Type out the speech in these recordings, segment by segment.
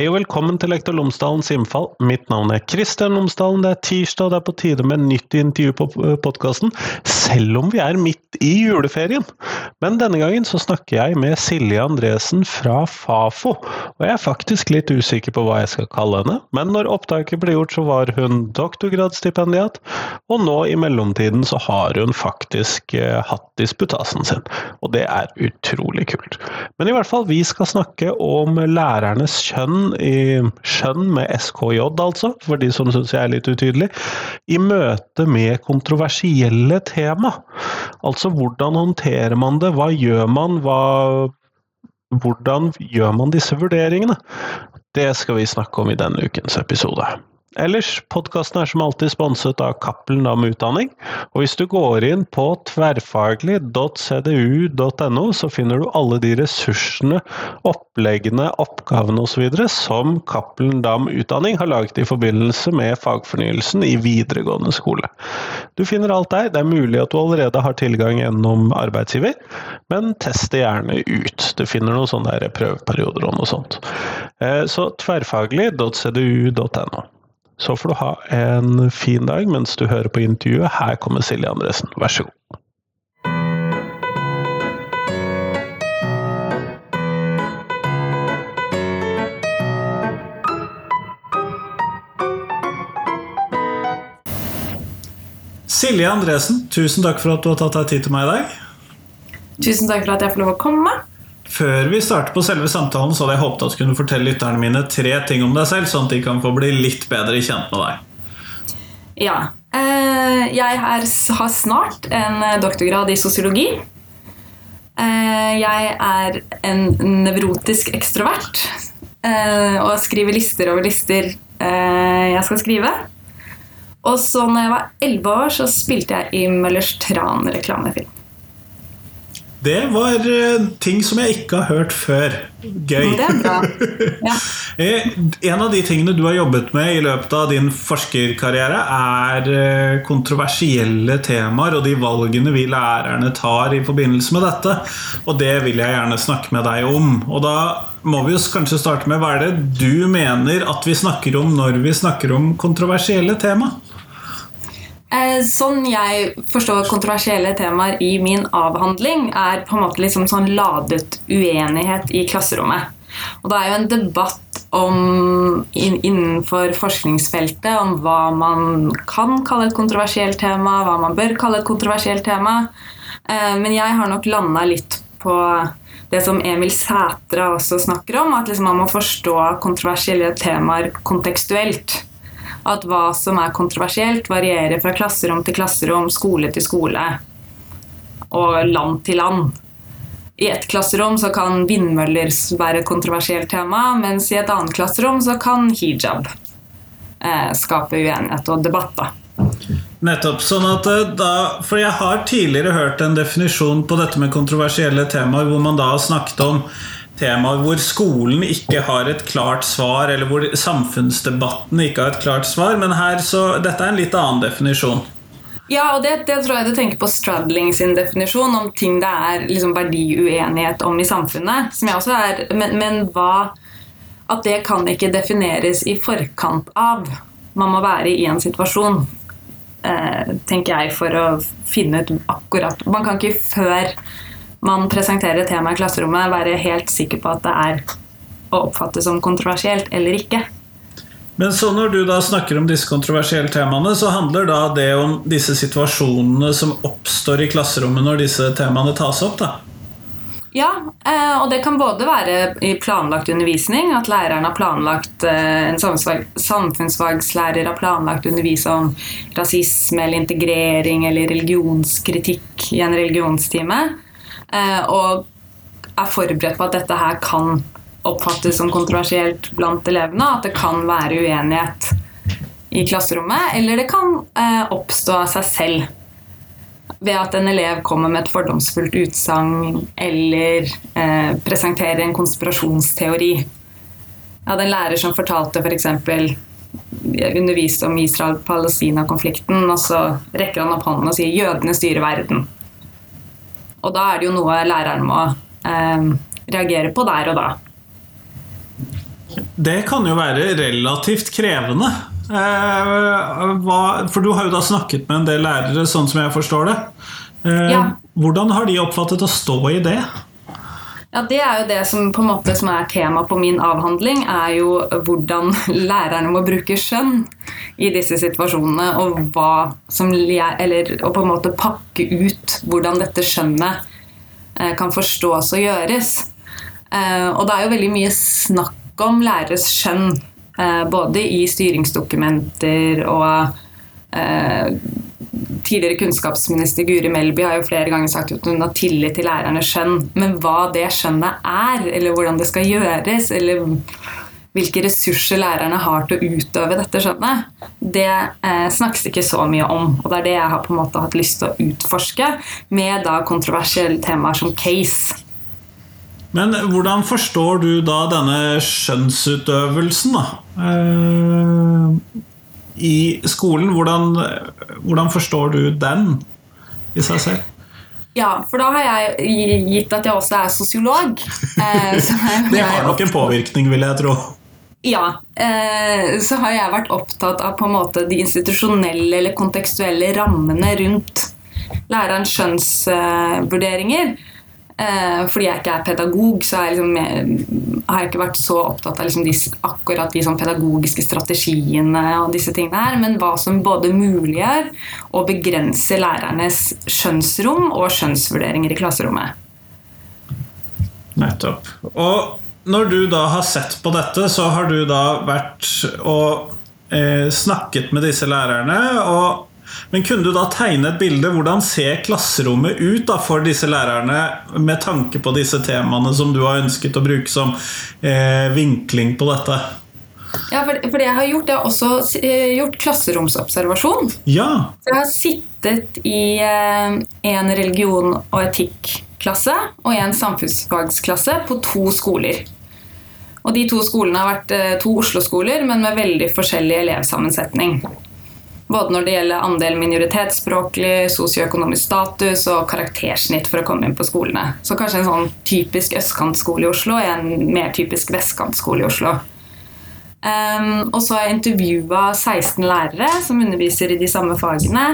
Hei og velkommen til Lektor Lomsdalens innfall. Mitt navn er Kristian Lomsdalen. Det er tirsdag, og det er på tide med nytt intervju på podkasten, selv om vi er midt i juleferien. Men denne gangen så snakker jeg med Silje Andresen fra Fafo, og jeg er faktisk litt usikker på hva jeg skal kalle henne. Men når opptaket ble gjort, så var hun doktorgradsstipendiat, og nå i mellomtiden så har hun faktisk eh, hatt disputasen sin. Og det er utrolig kult. Men i hvert fall, vi skal snakke om lærernes kjønn i skjønn med SKJ, altså, for de som syns jeg er litt utydelig, i møte med kontroversielle tema. Altså hvordan håndterer man det, hva gjør man, hva hvordan gjør man disse vurderingene? Det skal vi snakke om i denne ukens episode. Ellers, podkasten er som alltid sponset av Cappelen Dam Utdanning. Og hvis du går inn på tverrfaglig.cdu.no, så finner du alle de ressursene, oppleggene, oppgavene osv. som Cappelen Dam Utdanning har laget i forbindelse med fagfornyelsen i videregående skole. Du finner alt der. Det er mulig at du allerede har tilgang gjennom arbeidsgiver, men test det gjerne ut. Du finner noen sånne prøveperioder og noe sånt. Eh, så tverrfaglig.cdu.no. Så får du ha en fin dag mens du hører på intervjuet. Her kommer Silje Andresen, vær så god. Silje Andresen, tusen takk for at du har tatt deg tid til meg i dag. Tusen takk for at jeg får lov å komme. Før vi starter på selve samtalen, så hadde jeg håpet at du kunne fortelle lytterne mine tre ting om deg selv, sånn at de kan få bli litt bedre kjent med deg. Ja. Eh, jeg har snart en doktorgrad i sosiologi. Eh, jeg er en nevrotisk ekstrovert eh, og skriver lister over lister jeg skal skrive. Og så når jeg var elleve år, så spilte jeg i Møllers Tran reklamefilm. Det var uh, ting som jeg ikke har hørt før. Gøy. Det er bra. Ja. Eh, en av de tingene du har jobbet med i løpet av din forskerkarriere, er uh, kontroversielle temaer og de valgene vi lærerne tar i forbindelse med dette. Og det vil jeg gjerne snakke med deg om. Og da må vi jo kanskje starte med hva er det du mener at vi snakker om når vi snakker om kontroversielle temaer? Eh, sånn jeg forstår kontroversielle temaer i min avhandling, er på en måte liksom sånn ladet uenighet i klasserommet. Og det er jo en debatt om, innenfor forskningsfeltet om hva man kan kalle et kontroversielt tema, hva man bør kalle et kontroversielt tema. Eh, men jeg har nok landa litt på det som Emil Sætra også snakker om, at liksom man må forstå kontroversielle temaer kontekstuelt at hva som er kontroversielt, varierer fra klasserom til klasserom, skole til skole og land til land. I ett klasserom så kan vindmøller være et kontroversielt tema, mens i et annet klasserom så kan hijab eh, skape uenighet og debatt. da. Nettopp. sånn at eh, da, For jeg har tidligere hørt en definisjon på dette med kontroversielle temaer, hvor man da har snakket om temaer hvor skolen ikke har et klart svar, eller hvor samfunnsdebatten ikke har et klart svar. Men her så, dette er en litt annen definisjon. Ja, og det, det tror jeg du tenker på Stradling sin definisjon om ting det er liksom verdiuenighet om i samfunnet. som jeg også er, Men, men hva At det kan ikke defineres i forkant av. Man må være i en situasjon, eh, tenker jeg, for å finne ut akkurat Man kan ikke før man presenterer et tema i klasserommet, være helt sikker på at det er å oppfatte som kontroversielt eller ikke. Men så når du da snakker om disse kontroversielle temaene, så handler da det om disse situasjonene som oppstår i klasserommet når disse temaene tas opp? da? Ja, eh, og det kan både være i planlagt undervisning, at læreren har planlagt eh, en samfunnsfagslærer har planlagt å undervise om rasisme eller integrering eller religionskritikk i en religionstime. Eh, og er forberedt på at dette her kan oppfattes som kontroversielt blant elevene. At det kan være uenighet i klasserommet, eller det kan eh, oppstå av seg selv. Ved at en elev kommer med et fordomsfullt utsagn eller eh, presenterer en konspirasjonsteori. Jeg hadde en lærer som fortalte f.eks. For underviste om Israel-Palestina-konflikten, og så rekker han opp hånden og sier 'jødene styrer verden'. Og da er det jo noe læreren må eh, reagere på der og da. det kan jo være relativt krevende. Eh, hva, for du har jo da snakket med en del lærere, sånn som jeg forstår det. Eh, Ja. Hvordan har de oppfattet å stå i det? Ja, Det er jo det som på en måte som er tema på min avhandling, er jo hvordan lærerne må bruke skjønn i disse situasjonene, og hva som Eller og på en måte pakke ut hvordan dette skjønnet eh, kan forstås og gjøres. Eh, Og det er jo veldig mye snakk om læreres skjønn, eh, både i styringsdokumenter og tidligere kunnskapsminister Guri Melby har jo flere ganger sagt at hun har tillit til lærernes skjønn. Men hva det skjønnet er, eller hvordan det skal gjøres, eller hvilke ressurser lærerne har til å utøve dette skjønnet, det eh, snakkes ikke så mye om. Og det er det jeg har på en måte hatt lyst til å utforske med da kontroversielle temaer som case. Men hvordan forstår du da denne skjønnsutøvelsen, da? Eh, I skolen, hvordan, hvordan forstår du den i seg selv? Ja, for da har jeg gitt at jeg også er sosiolog. eh, Det har nok en påvirkning, vil jeg tro. Ja, eh, så har jeg vært opptatt av på en måte de institusjonelle eller kontekstuelle rammene rundt lærerens skjønnsvurderinger. Eh, fordi jeg ikke er pedagog, så jeg liksom, mer- har jeg ikke vært så opptatt av liksom de, akkurat de sånn pedagogiske strategiene og disse tingene her, men hva som både muliggjør og begrenser lærernes skjønnsrom og skjønnsvurderinger i klasserommet. Nettopp. Og når du da har sett på dette, så har du da vært og eh, snakket med disse lærerne. Og, men kunne du da tegne et bilde? Hvordan ser klasserommet ut da for disse lærerne med tanke på disse temaene som du har ønsket å bruke som eh, vinkling på dette? Ja, for, for det jeg har gjort, jeg har også eh, gjort klasseromsobservasjon. Ja. Så jeg har sittet i eh, en religion- og etikklasse og en samfunnsfagsklasse på to skoler. Og de to skolene har vært eh, to Oslo-skoler, men med veldig forskjellig elevsammensetning. Både når det gjelder andel minoritetsspråklig, sosioøkonomisk status og karaktersnitt for å komme inn på skolene. Så kanskje en sånn typisk østkantskole i Oslo og en mer typisk vestkantskole i Oslo. Um, og så har jeg intervjua 16 lærere som underviser i de samme fagene,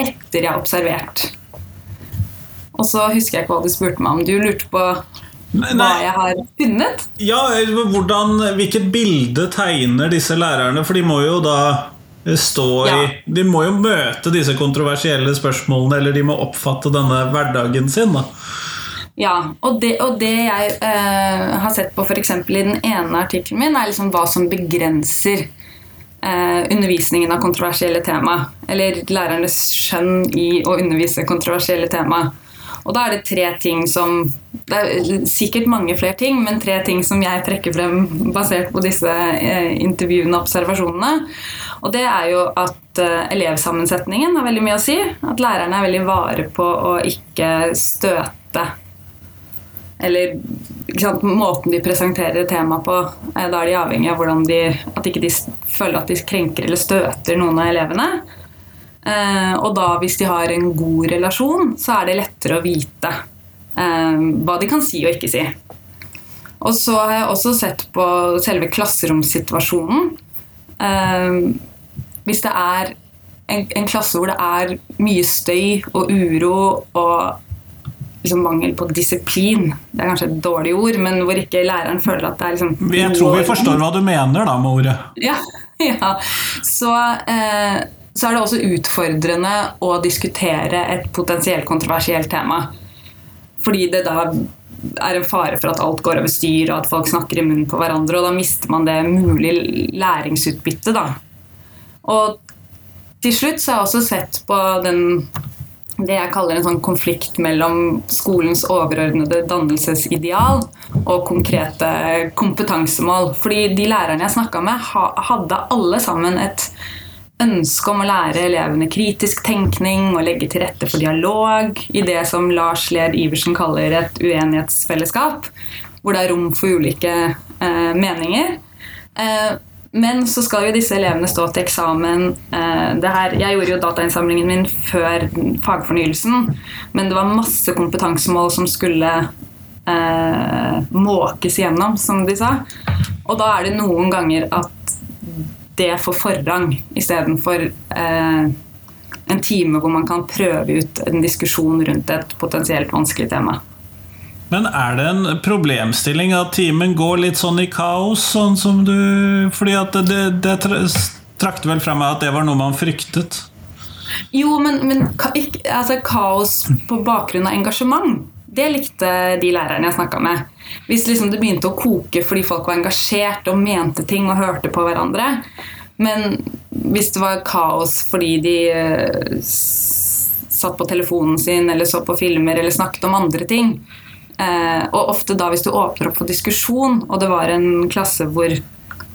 etter jeg har observert. Og så husker jeg ikke hva du spurte meg om. Du lurte på hva jeg har funnet? ja hvordan, hvilket bilde tegner disse lærerne? For de må jo da stå Ja. i De må jo møte disse kontroversielle spørsmålene, eller de må oppfatte denne hverdagen sin. da Ja, og det, og det jeg eh, har sett på f.eks. i den ene artikkelen min, er liksom hva som begrenser eh, undervisningen av kontroversielle tema. Eller lærernes skjønn i å undervise kontroversielle tema. Og da er det tre ting som Det er sikkert mange flere ting, men tre ting som jeg trekker frem basert på disse eh, intervjuene og observasjonene. Og det er jo at eh, elevsammensetningen har veldig mye å si. At lærerne er veldig vare på å ikke støte eller sant, måten de presenterer temaet på. eh, Da er de avhengig av de, at ikke de føler at de krenker eller støter noen av elevene. Eh, og da, hvis de har en god relasjon, så er det lettere å vite eh, hva de kan si og ikke si. Og så har jeg også sett på selve klasseromssituasjonen. Eh, hvis det er en, en klasse hvor det er mye støy og uro og liksom mangel på disiplin. Det er kanskje et dårlig ord, men hvor ikke læreren føler at det er liksom Jeg tror vi forstår hva du mener da med ordet. Ja, ja. Så, eh, så er det også utfordrende å diskutere et potensielt kontroversielt tema. Fordi det da er en fare for at alt går over styr, og at folk snakker i munnen på hverandre, og da mister man det mulige læringsutbyttet, da. Og til slutt så har jeg også sett på den det jeg kaller en sånn konflikt mellom skolens overordnede dannelsesideal og konkrete kompetansemål. Fordi de lærerne jeg snakka med, hadde alle sammen et ønske om å lære elevene kritisk tenkning og legge til rette for dialog i det som Lars Led Iversen kaller et uenighetsfellesskap, hvor det er rom for ulike eh, meninger. Eh, men så skal jo disse elevene stå til eksamen. Eh, her, jeg gjorde jo datainnsamlingen min før fagfornyelsen, men det var masse kompetansemål som skulle eh, måkes gjennom, som de sa. Og da er det noen ganger at det får forrang istedenfor eh, en time hvor man kan prøve ut en diskusjon rundt et potensielt vanskelig tema. Men er det en problemstilling at timen går litt sånn i kaos? Sånn som du Fordi at det, det, det trakte vel frem at det var noe man fryktet? Jo, men, men altså, kaos på bakgrunn av engasjement, det likte de lærerne jeg snakka med. Hvis liksom det begynte å koke fordi folk var engasjert og mente ting og hørte på hverandre. Men hvis det var kaos fordi de uh, satt på telefonen sin eller så på filmer eller snakket om andre ting, uh, og ofte da hvis du åpner opp for diskusjon, og det var en klasse hvor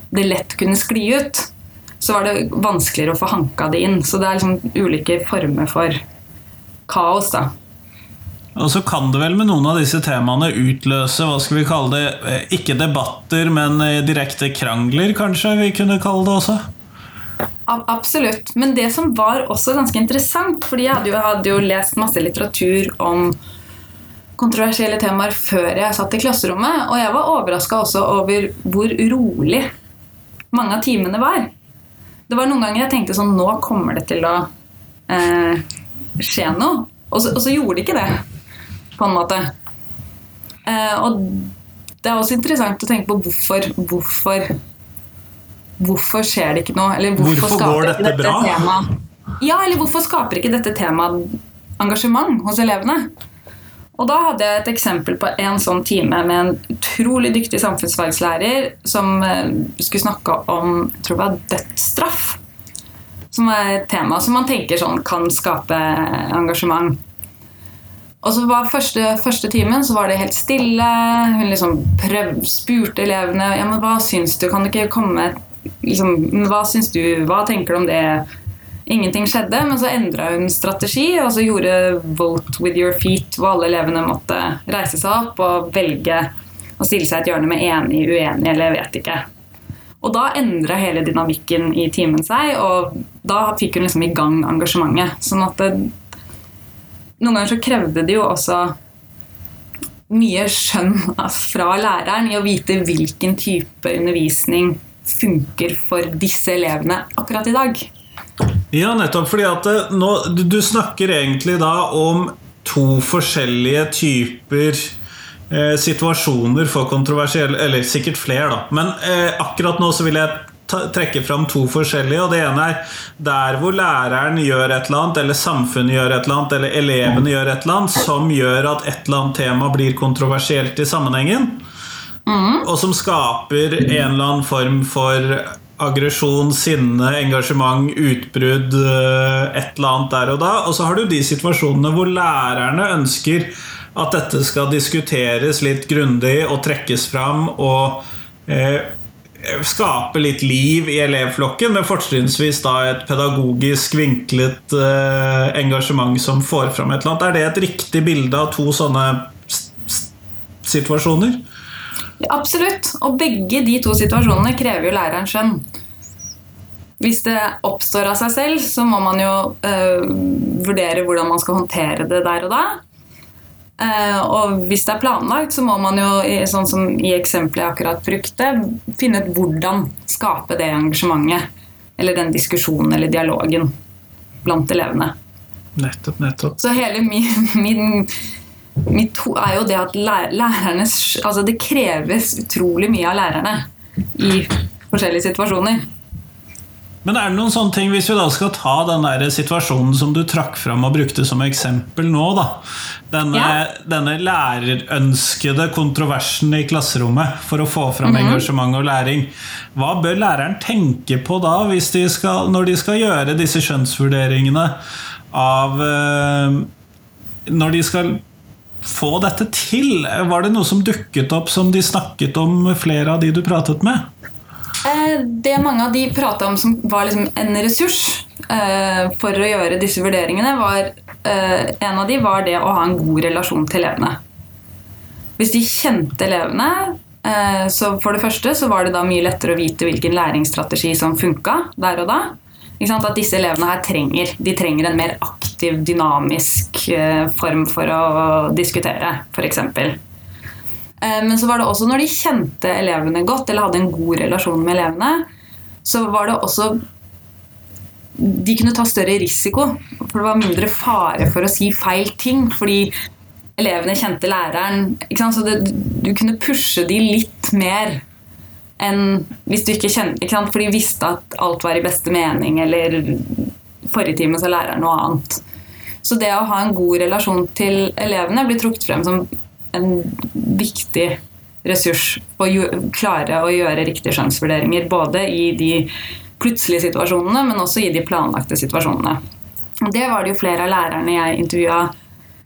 det lett kunne skli ut, så var det vanskeligere å få hanka det inn. Så det er liksom ulike former for kaos, da. Og så kan det vel med noen av disse temaene utløse hva skal vi kalle det, eh, ikke debatter, men eh, direkte krangler, kanskje vi kunne kalle det også? Absolutt. Men det som var også ganske interessant, fordi jeg hadde jo, hadde jo lest masse litteratur om kontroversielle temaer før jeg satt i klasserommet, og jeg var overraska også over hvor rolig mange av timene var. Det var noen ganger jeg tenkte sånn Nå kommer det til å eh, skje noe. Og så, og så, gjorde det ikke det, på en måte. Eh, og det er også interessant å tenke på hvorfor Hvorfor, hvorfor skjer det ikke noe? Eller hvorfor, hvorfor går dette, dette bra? Tema, ja, eller hvorfor skaper ikke dette temaet engasjement hos elevene? Og da hadde jeg et eksempel på en sånn time med en utrolig dyktig samfunnsfagslærer som eh, skulle snakke om jeg tror det var dødsstraff. Som er et tema som man tenker sånn kan skape engasjement. Og så var første, første timen så var det helt stille. Hun liksom prøv, spurte elevene ja, men hva syns du. Kan du ikke komme liksom, Hva syns du? Hva tenker du om det? Ingenting skjedde, men så endra hun strategi og så gjorde 'vote with your feet', hvor alle elevene måtte reise seg opp og velge å stille seg et hjørne med enig, uenig eller vet ikke. Og da endra hele dynamikken i timen seg, og da fikk hun liksom i gang engasjementet. Sånn at det, noen ganger så krevde det jo også mye skjønn fra læreren i å vite hvilken type undervisning funker for disse elevene akkurat i dag. Ja, nettopp. fordi at eh, nå, Du snakker egentlig da om to forskjellige typer eh, situasjoner for kontroversielle Eller sikkert flere, da. Men eh, akkurat nå så vil jeg trekke fram to forskjellige. og Det ene er der hvor læreren gjør et eller annet, eller samfunnet gjør et eller annet, eller elevene gjør et eller annet, som gjør at et eller annet tema blir kontroversielt i sammenhengen. Mm. Og som skaper en eller annen form for aggresjon, sinne, engasjement, utbrudd, eh, et eller annet der og da. Og så har du de situasjonene hvor lærerne ønsker at dette skal diskuteres litt grundig og trekkes fram og eh, skape litt liv i elevflokken, med fortrinnsvis da et pedagogisk vinklet eh, engasjement som får fram et eller annet. Er det et riktig bilde av to sånne situasjoner? Absolutt. Og begge de to situasjonene krever jo læreren skjønn. Hvis det oppstår av seg selv, så må man jo eh, vurdere hvordan man skal håndtere det der og da. Uh, og hvis det er planlagt, så må man jo, sånn som i eksempelet jeg akkurat brukte, finne ut hvordan skape det engasjementet. Eller den diskusjonen eller dialogen blant elevene. Nettopp, nettopp. Så hele min, min mitt er jo det at lærerne Altså det kreves utrolig mye av lærerne i forskjellige situasjoner. Men er det noen sånne ting, hvis vi da skal ta den der situasjonen som du trakk fram og brukte som eksempel nå, da. Denne, ja. denne lærerønskede kontroversen i klasserommet for å få fram mm -hmm. engasjement og læring. Hva bør læreren tenke på da, de skal, når de skal gjøre disse skjønnsvurderingene av øh, Når de skal få dette til? Var det noe som dukket opp som de snakket om, flere av de du pratet med? Eh, det mange av de prata om som var liksom en ressurs eh, for å gjøre disse vurderingene, var eh, En av de var det å ha en god relasjon til elevene. Hvis de kjente elevene, så for det første så var det da mye lettere å vite hvilken læringsstrategi som funka der og da. At disse elevene her trenger, de trenger en mer aktiv, dynamisk form for å diskutere, f.eks. Eh, Men så var det også når de kjente elevene godt, eller hadde en god relasjon med elevene, så var det også De kunne ta større risiko, for det var mindre fare for å si feil ting. Fordi elevene kjente læreren. Ikke sant? Så det, du kunne pushe de litt mer enn hvis du ikke kjente ikke sant? For de visste at alt var i beste mening, eller forrige time så læreren noe annet. Så det å ha en god relasjon til elevene blir trukket frem som en viktig ressurs å klare å gjøre riktige skjønnsvurderinger. Både i de plutselige situasjonene, men også i de planlagte situasjonene. Det var det jo flere av lærerne jeg intervjua.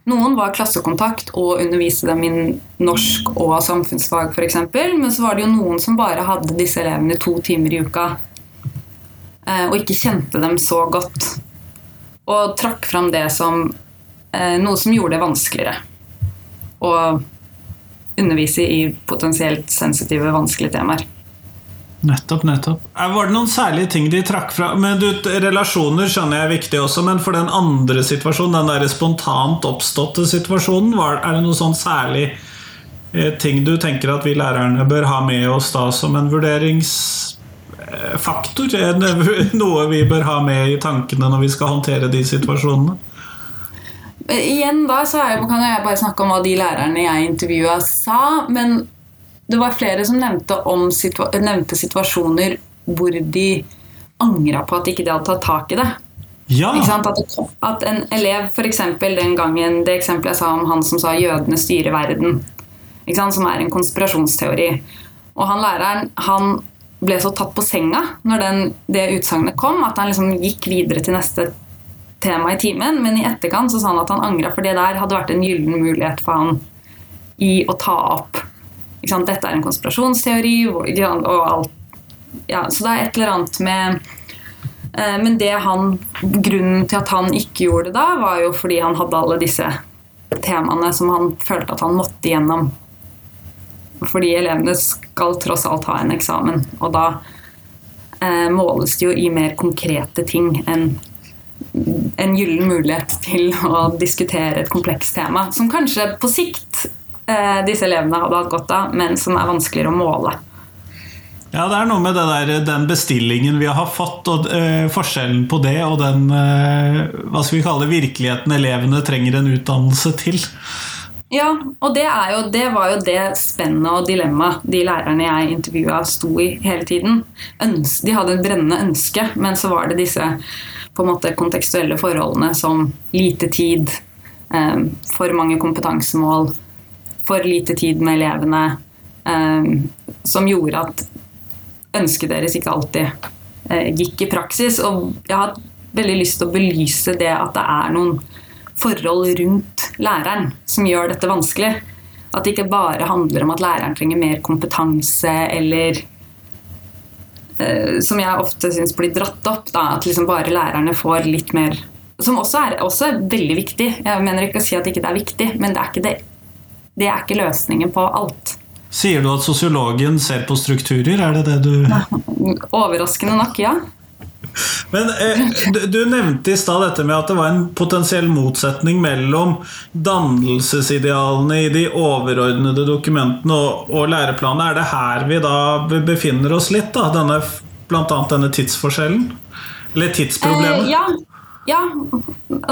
Noen var klassekontakt og underviste dem i norsk og samfunnsfag f.eks. Men så var det jo noen som bare hadde disse elevene to timer i uka. eh, Og ikke kjente dem så godt. Og trakk fram det som eh, noe som gjorde det vanskeligere å undervise i potensielt sensitive, vanskelige temaer. Nettopp, nettopp. Eh, Var det noen særlige ting de trakk fra? Men du, Relasjoner skjønner jeg er viktig også, men for den andre situasjonen, den der spontant oppståtte situasjonen, var, er det noe sånn særlig eh, ting du tenker at vi lærerne bør ha med oss da som en vurderingsfaktor? En, noe vi bør ha med i tankene når vi skal håndtere de situasjonene? Eh, Igjen da så er, kan jeg bare snakke om hva de lærerne jeg intervjua sa, men det var flere som nevnte, om situa nevnte situasjoner hvor de angra på at ikke de hadde tatt tak i det. Ja! Ikke? At, at en elev, f.eks. den gangen det eksempelet jeg sa om han som sa 'jødene styrer verden', ikke som er en konspirasjonsteori. Og han læreren han ble så tatt på senga når den, det utsagnet kom, at han liksom gikk videre til neste tema i timen. Men i etterkant så sa han at han angra, for det der hadde vært en gyllen mulighet for han i å ta opp. Ikke sant? Dette er en konspirasjonsteori og, og alt. Ja, så det er et eller annet med Eh, Men det han, grunnen til at han ikke gjorde det da, var jo fordi han hadde alle disse temaene som han følte at han måtte gjennom. Fordi elevene skal tross alt ha en eksamen, og da eh, måles det jo i mer konkrete ting enn en gyllen mulighet til å diskutere et komplekst tema, som kanskje på sikt eh, disse elevene hadde hatt godt av, men som er vanskeligere å måle. Ja, det er noe med det der, den bestillingen vi har fått, og eh, forskjellen på det og den eh, hva skal vi kalle det, virkeligheten elevene trenger en utdannelse til. Ja, og det, er jo, det var jo det spennet og dilemmaet de lærerne jeg intervjua, sto i hele tiden. Øns de hadde et brennende ønske, men så var det disse på en måte kontekstuelle forholdene som lite tid, eh, for mange kompetansemål, for lite tid med elevene, eh, som gjorde at ønsket deres ikke alltid eh, gikk i praksis. Og jeg har veldig lyst til å belyse det at det er noen forhold rundt læreren som gjør dette vanskelig. At det ikke bare handler om at læreren trenger mer kompetanse eller Som jeg ofte syns blir dratt opp, da, at liksom bare lærerne får litt mer Som også er, også er veldig viktig. Jeg mener ikke å si at ikke det er viktig, men det er ikke, det, det er ikke løsningen på alt. Sier du at sosiologen ser på strukturer? Er det det du Overraskende nok, ja. Men eh, du, nevnte i stad dette med at det var en potensiell motsetning mellom dannelsesidealene i de overordnede dokumentene og, og læreplanene. Er det her vi da befinner oss litt, da? Denne, blant annet denne tidsforskjellen? Eller tidsproblemet? Eh, ja. ja.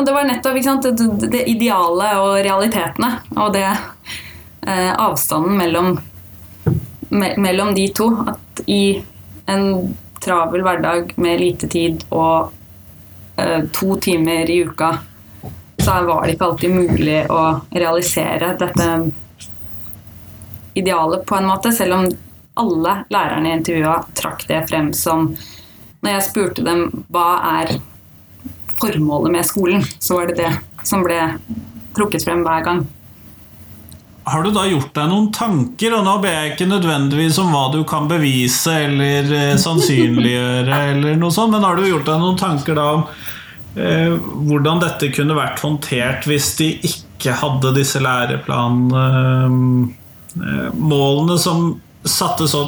Det var nettopp sant, det, det, det ideale og realitetene. Og det eh, avstanden mellom, me, mellom de to. At i en travel hverdag med lite tid og eh, to timer i uka, så var det ikke alltid mulig å realisere dette idealet på en måte, selv om alle lærerne i intervjuet trakk det frem som Når jeg spurte dem hva er formålet med skolen, så var det det som ble trukket frem hver gang. Har du da gjort deg noen tanker, og nå ber jeg ikke nødvendigvis om hva du kan bevise eller eh, sannsynliggjøre, eller noe sånt, men har du gjort deg noen tanker da om eh, hvordan dette kunne vært håndtert hvis de ikke hadde disse læreplanmålene eh, som satte så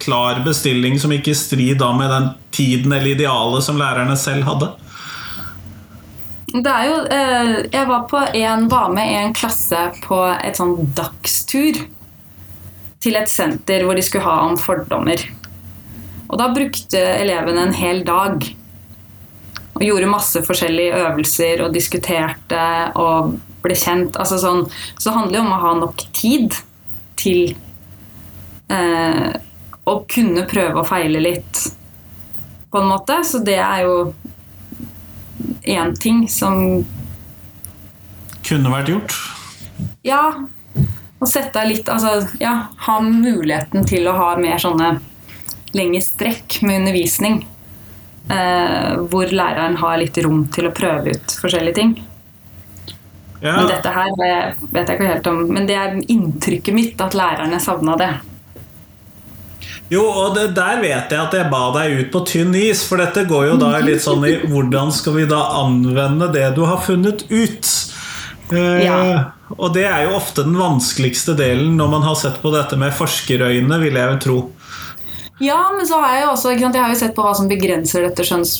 klar bestilling som gikk i strid da med den tiden eller idealet som lærerne selv hadde? Det er jo, eh, jeg var, på en, var med i en klasse på et sånn dagstur til et senter hvor de skulle ha om fordommer. Og da brukte elevene en hel dag og gjorde masse forskjellige øvelser og diskuterte og ble kjent. Altså sånn, så det handler jo om å ha nok tid til eh, å kunne prøve å feile litt, på en måte. Så det er jo én ting som Kunne vært gjort. Ja. Å sette litt Altså, ja, ha muligheten til å ha mer sånne lengre strekk med undervisning. Eh, hvor læreren har litt rom til å prøve ut forskjellige ting. Ja. Men dette her vet vet jeg ikke helt om Men det er inntrykket mitt at lærerne savna det. Jo, og det, der vet jeg at jeg ba deg ut på tynn is, for dette går jo da litt sånn i hvordan skal vi da anvende det du har funnet ut? Eh, Ja. Og det er jo ofte den vanskeligste delen når man har sett på dette med forskerøyne, vil jeg jo tro. Ja, men så har jeg jo også ikke sant, Jeg har jo sett på hva som begrenser dette skjønns,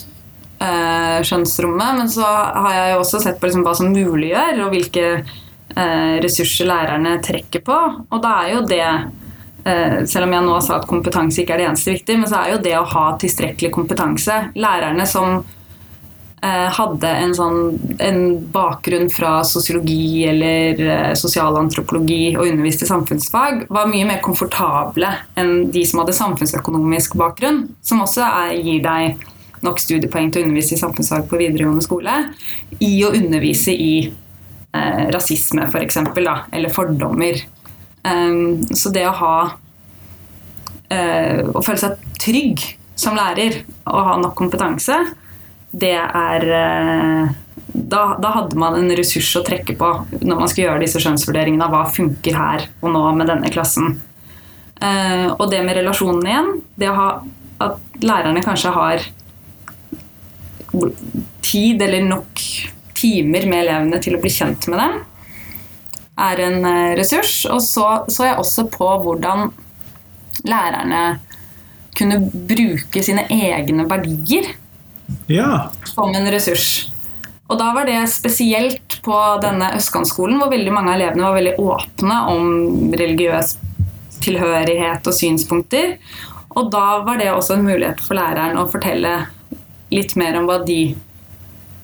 eh, skjønnsrommet. Men så har jeg jo også sett på liksom hva som muliggjør, og hvilke eh, ressurser lærerne trekker på. Og da er jo det Selv om jeg nå sa at kompetanse ikke er det eneste viktige, men så er jo det å ha tilstrekkelig kompetanse Lærerne som eh, hadde en, sånn, en bakgrunn fra sosiologi eller eh, sosialantropologi og underviste samfunnsfag, var mye mer komfortable enn de som hadde samfunnsøkonomisk bakgrunn, som også er, gir deg nok studiepoeng til å undervise i samfunnsfag på videregående skole, i å undervise i eh, rasisme, f.eks., for eller fordommer. Um, så det å ha uh, Å føle seg trygg som lærer og ha nok kompetanse, det er uh, da, da hadde man en ressurs å trekke på når man skulle gjøre disse skjønnsvurderingene av hva funker her og nå med denne klassen. Uh, og det med relasjonen igjen, det å ha at lærerne kanskje har tid eller nok timer med elevene til å bli kjent med dem, er en eh, ressurs. Og så så jeg også på hvordan lærerne kunne bruke sine egne verdier Ja. som en ressurs. Og da var det spesielt på denne Østkantskolen, hvor veldig mange av elevene var veldig åpne om religiøs tilhørighet og synspunkter. Og da var det også en mulighet for læreren å fortelle litt mer om hva de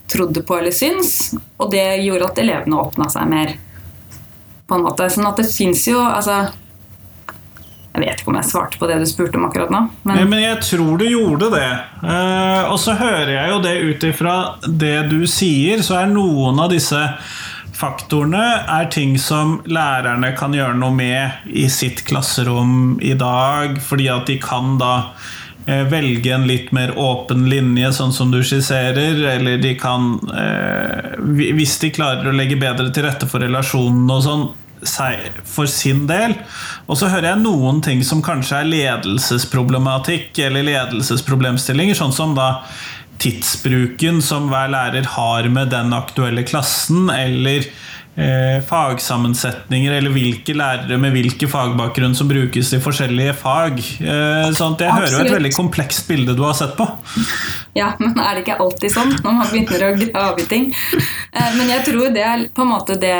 trodde på eller syns, og det gjorde at elevene åpna seg mer. På en måte. Sånn at det fins jo altså Jeg vet ikke om jeg svarte på det du spurte om akkurat nå. Nei, Men Men jeg tror du gjorde det. Uh, og så hører jeg jo det ut ifra det du sier, så er noen av disse faktorene er ting som lærerne kan gjøre noe med i sitt klasserom i dag, fordi at de kan da velge en litt mer åpen linje, sånn som du skisserer, eller de kan eh, Hvis de klarer å legge bedre til rette for relasjonene og sånn, for sin del. Og så hører jeg noen ting som kanskje er ledelsesproblematikk eller ledelsesproblemstillinger, sånn som da tidsbruken som hver lærer har med den aktuelle klassen, eller eh, fagsammensetninger, eller hvilke lærere med hvilke fagbakgrunn som brukes i forskjellige fag. Eh, sånn at jeg hører jo et veldig komplekst bilde du har sett på. Ja, men er det ikke alltid sånn når man begynner å grave i ting? Eh, Men jeg tror det er på en måte det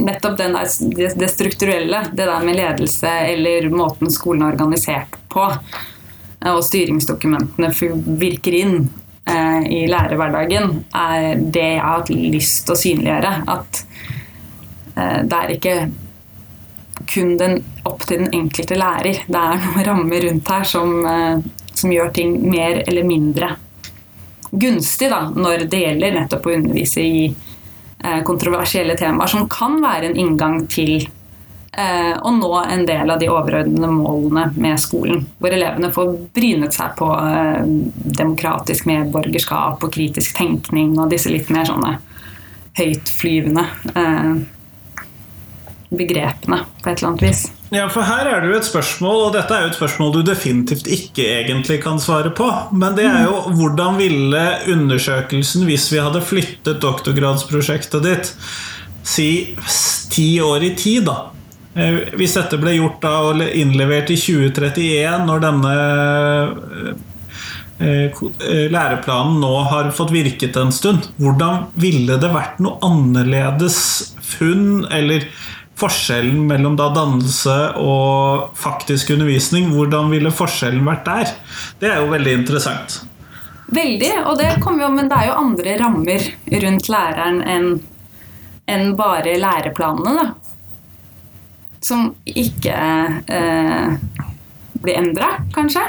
Nettopp den der, det, det strukturelle, det der med ledelse eller måten skolen er organisert på, eh, og styringsdokumentene virker inn eh, i lærerhverdagen, er det jeg har hatt lyst til å synliggjøre. At eh, det er ikke kun den, opp til den enkelte lærer. Det er noen rammer rundt her som, eh, som gjør ting mer eller mindre gunstig da, når det gjelder nettopp å undervise i kontroversielle temaer, som kan være en inngang til eh, å nå en del av de overordnede målene med skolen. Hvor elevene får brynet seg på eh, demokratisk medborgerskap og kritisk tenkning og disse litt mer sånne høytflyvende eh, begrepene på et eller annet vis. Ja, for her er det jo et spørsmål, og dette er jo et spørsmål du definitivt ikke egentlig kan svare på. Men det er jo hvordan ville undersøkelsen, hvis vi hadde flyttet doktorgradsprosjektet ditt, si ti år i tid, da? Eh, Hvis dette ble gjort da og innlevert i 2031, når denne eh, eh, læreplanen nå har fått virket en stund, hvordan ville det vært noe annerledes funn eller forskjellen mellom da dannelse og faktisk undervisning, hvordan ville forskjellen vært der? Det er jo veldig interessant. Veldig, og det kommer jo, men det er jo andre rammer rundt læreren enn enn bare læreplanene, da. Som ikke eh, blir endra, kanskje.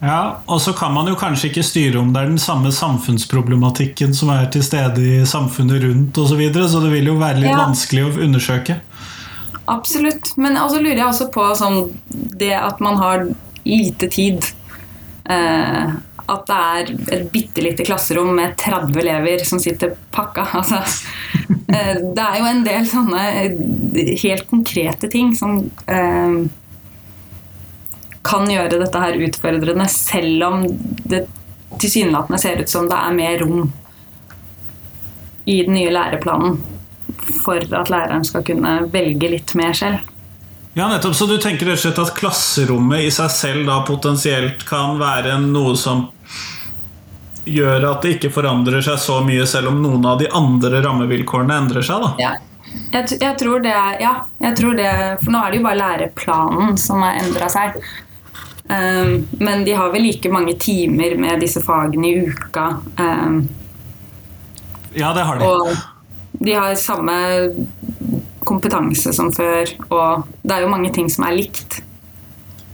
Ja, og så kan man jo kanskje ikke styre om det er den samme samfunnsproblematikken som er til stede i samfunnet rundt osv., så, videre, så det vil jo være litt Ja. vanskelig å undersøke. Absolutt. Men så lurer jeg også på sånn, det at man har lite tid. Eh, at det er et bitte lite klasserom med 30 elever som sitter pakka. Altså, eh, det er jo en del sånne eh, helt konkrete ting som eh, kan gjøre dette her utfordrende, selv om det tilsynelatende ser ut som det er mer rom i den nye læreplanen for at læreren skal kunne velge litt mer selv. Ja, nettopp. Så du tenker rett og slett at klasserommet i seg selv da potensielt kan være noe som gjør at det ikke forandrer seg så mye, selv om noen av de andre rammevilkårene endrer seg? da? Ja. Jeg, jeg tror det Ja, jeg tror det For nå er det jo bare læreplanen som har endra seg. Um, men de har vel like mange timer med disse fagene i uka. Um, Ja, det har de. og de har samme kompetanse som før, og det er jo mange ting som er likt.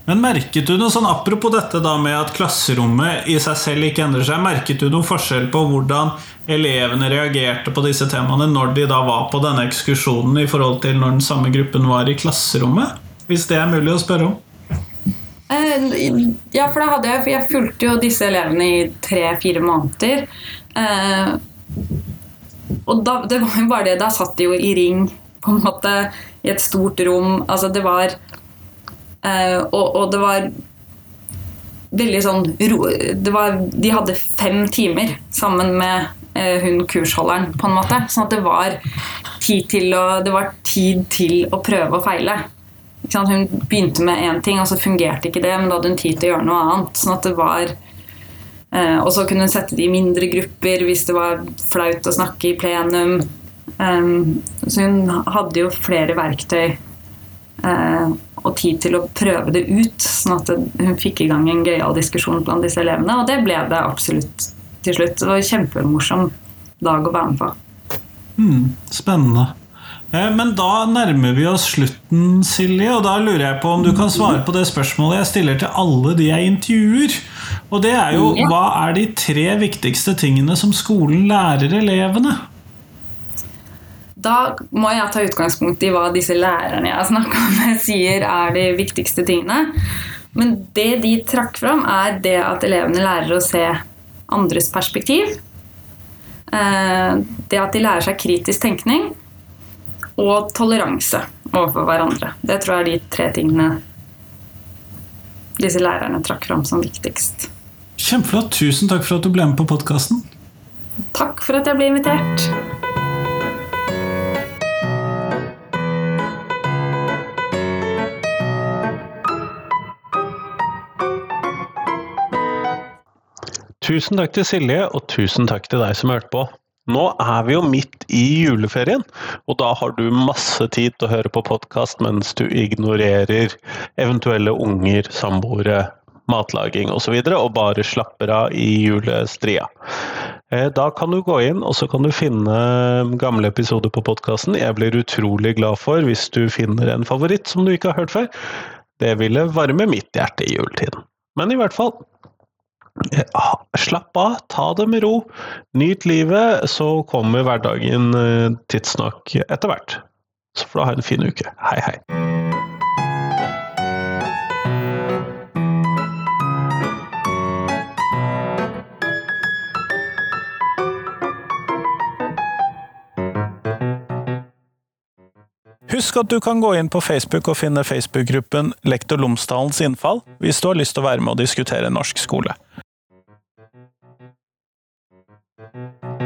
Men merket du noe sånn apropos dette da med at klasserommet i seg selv ikke endrer seg, merket du noen forskjell på hvordan elevene reagerte på disse temaene når de da var på denne ekskursjonen i forhold til når den samme gruppen var i klasserommet? Hvis det er mulig å spørre om. Eh, Ja, for da hadde jeg jeg fulgte jo disse elevene i tre-fire måneder. Eh, og da, det var jo bare det Da satt de jo i ring, på en måte, i et stort rom. Altså, det var uh, og, og det var veldig sånn ro, det var, De hadde fem timer sammen med uh, hun kursholderen, på en måte. Sånn at det var tid til å, det var tid til å prøve og feile. Hun begynte med én ting, og så fungerte ikke det, men da hadde hun tid til å gjøre noe annet. Sånn at det var eh, Og så kunne hun sette det i mindre grupper hvis det var flaut å snakke i plenum. Um, så hun hadde jo flere verktøy eh, og tid til å prøve det ut, sånn at hun fikk i gang en gøyal diskusjon blant disse elevene, og det ble det absolutt til slutt. Det var en kjempemorsom dag å være med på. Mm, spennende. Eh, Men da nærmer vi oss slutten, Silje, og da lurer jeg på om du kan svare på det spørsmålet jeg stiller til alle de jeg intervjuer. Og det er jo hva er de tre viktigste tingene som skolen lærer elevene? Da må jeg ta utgangspunkt i hva disse lærerne jeg har snakka med, sier er de viktigste tingene. Men det de trakk fram, er det at elevene lærer å se andres perspektiv. Eh, Det at de lærer seg kritisk tenkning. Og toleranse overfor hverandre. Det tror jeg er de tre tingene disse lærerne trakk fram som viktigst. Kjempeflott. Tusen takk for at du ble med på podkasten. Takk for at jeg ble invitert. Tusen takk til Silje, og tusen takk til deg som hørte på. Nå er vi jo midt i juleferien, og da har du masse tid til å høre på podkast mens du ignorerer eventuelle unger, samboere, matlaging osv., og, så og bare slapper av i julestria. Eh, Da kan du gå inn og så kan du finne gamle episoder på podkasten. Jeg blir utrolig glad for hvis du finner en favoritt som du ikke har hørt før. Det ville varme mitt hjerte i juletiden. Men i hvert fall, Slapp av, ta det med ro. Nyt livet, så kommer hverdagen eh, tidsnok etter hvert. Så får du ha en fin uke. Hei, hei. Husk at du kan gå inn på Facebook og finne Facebook-gruppen Lektor Lomsdalens innfall hvis du har lyst til å være med og diskutere norsk skole. Thank you.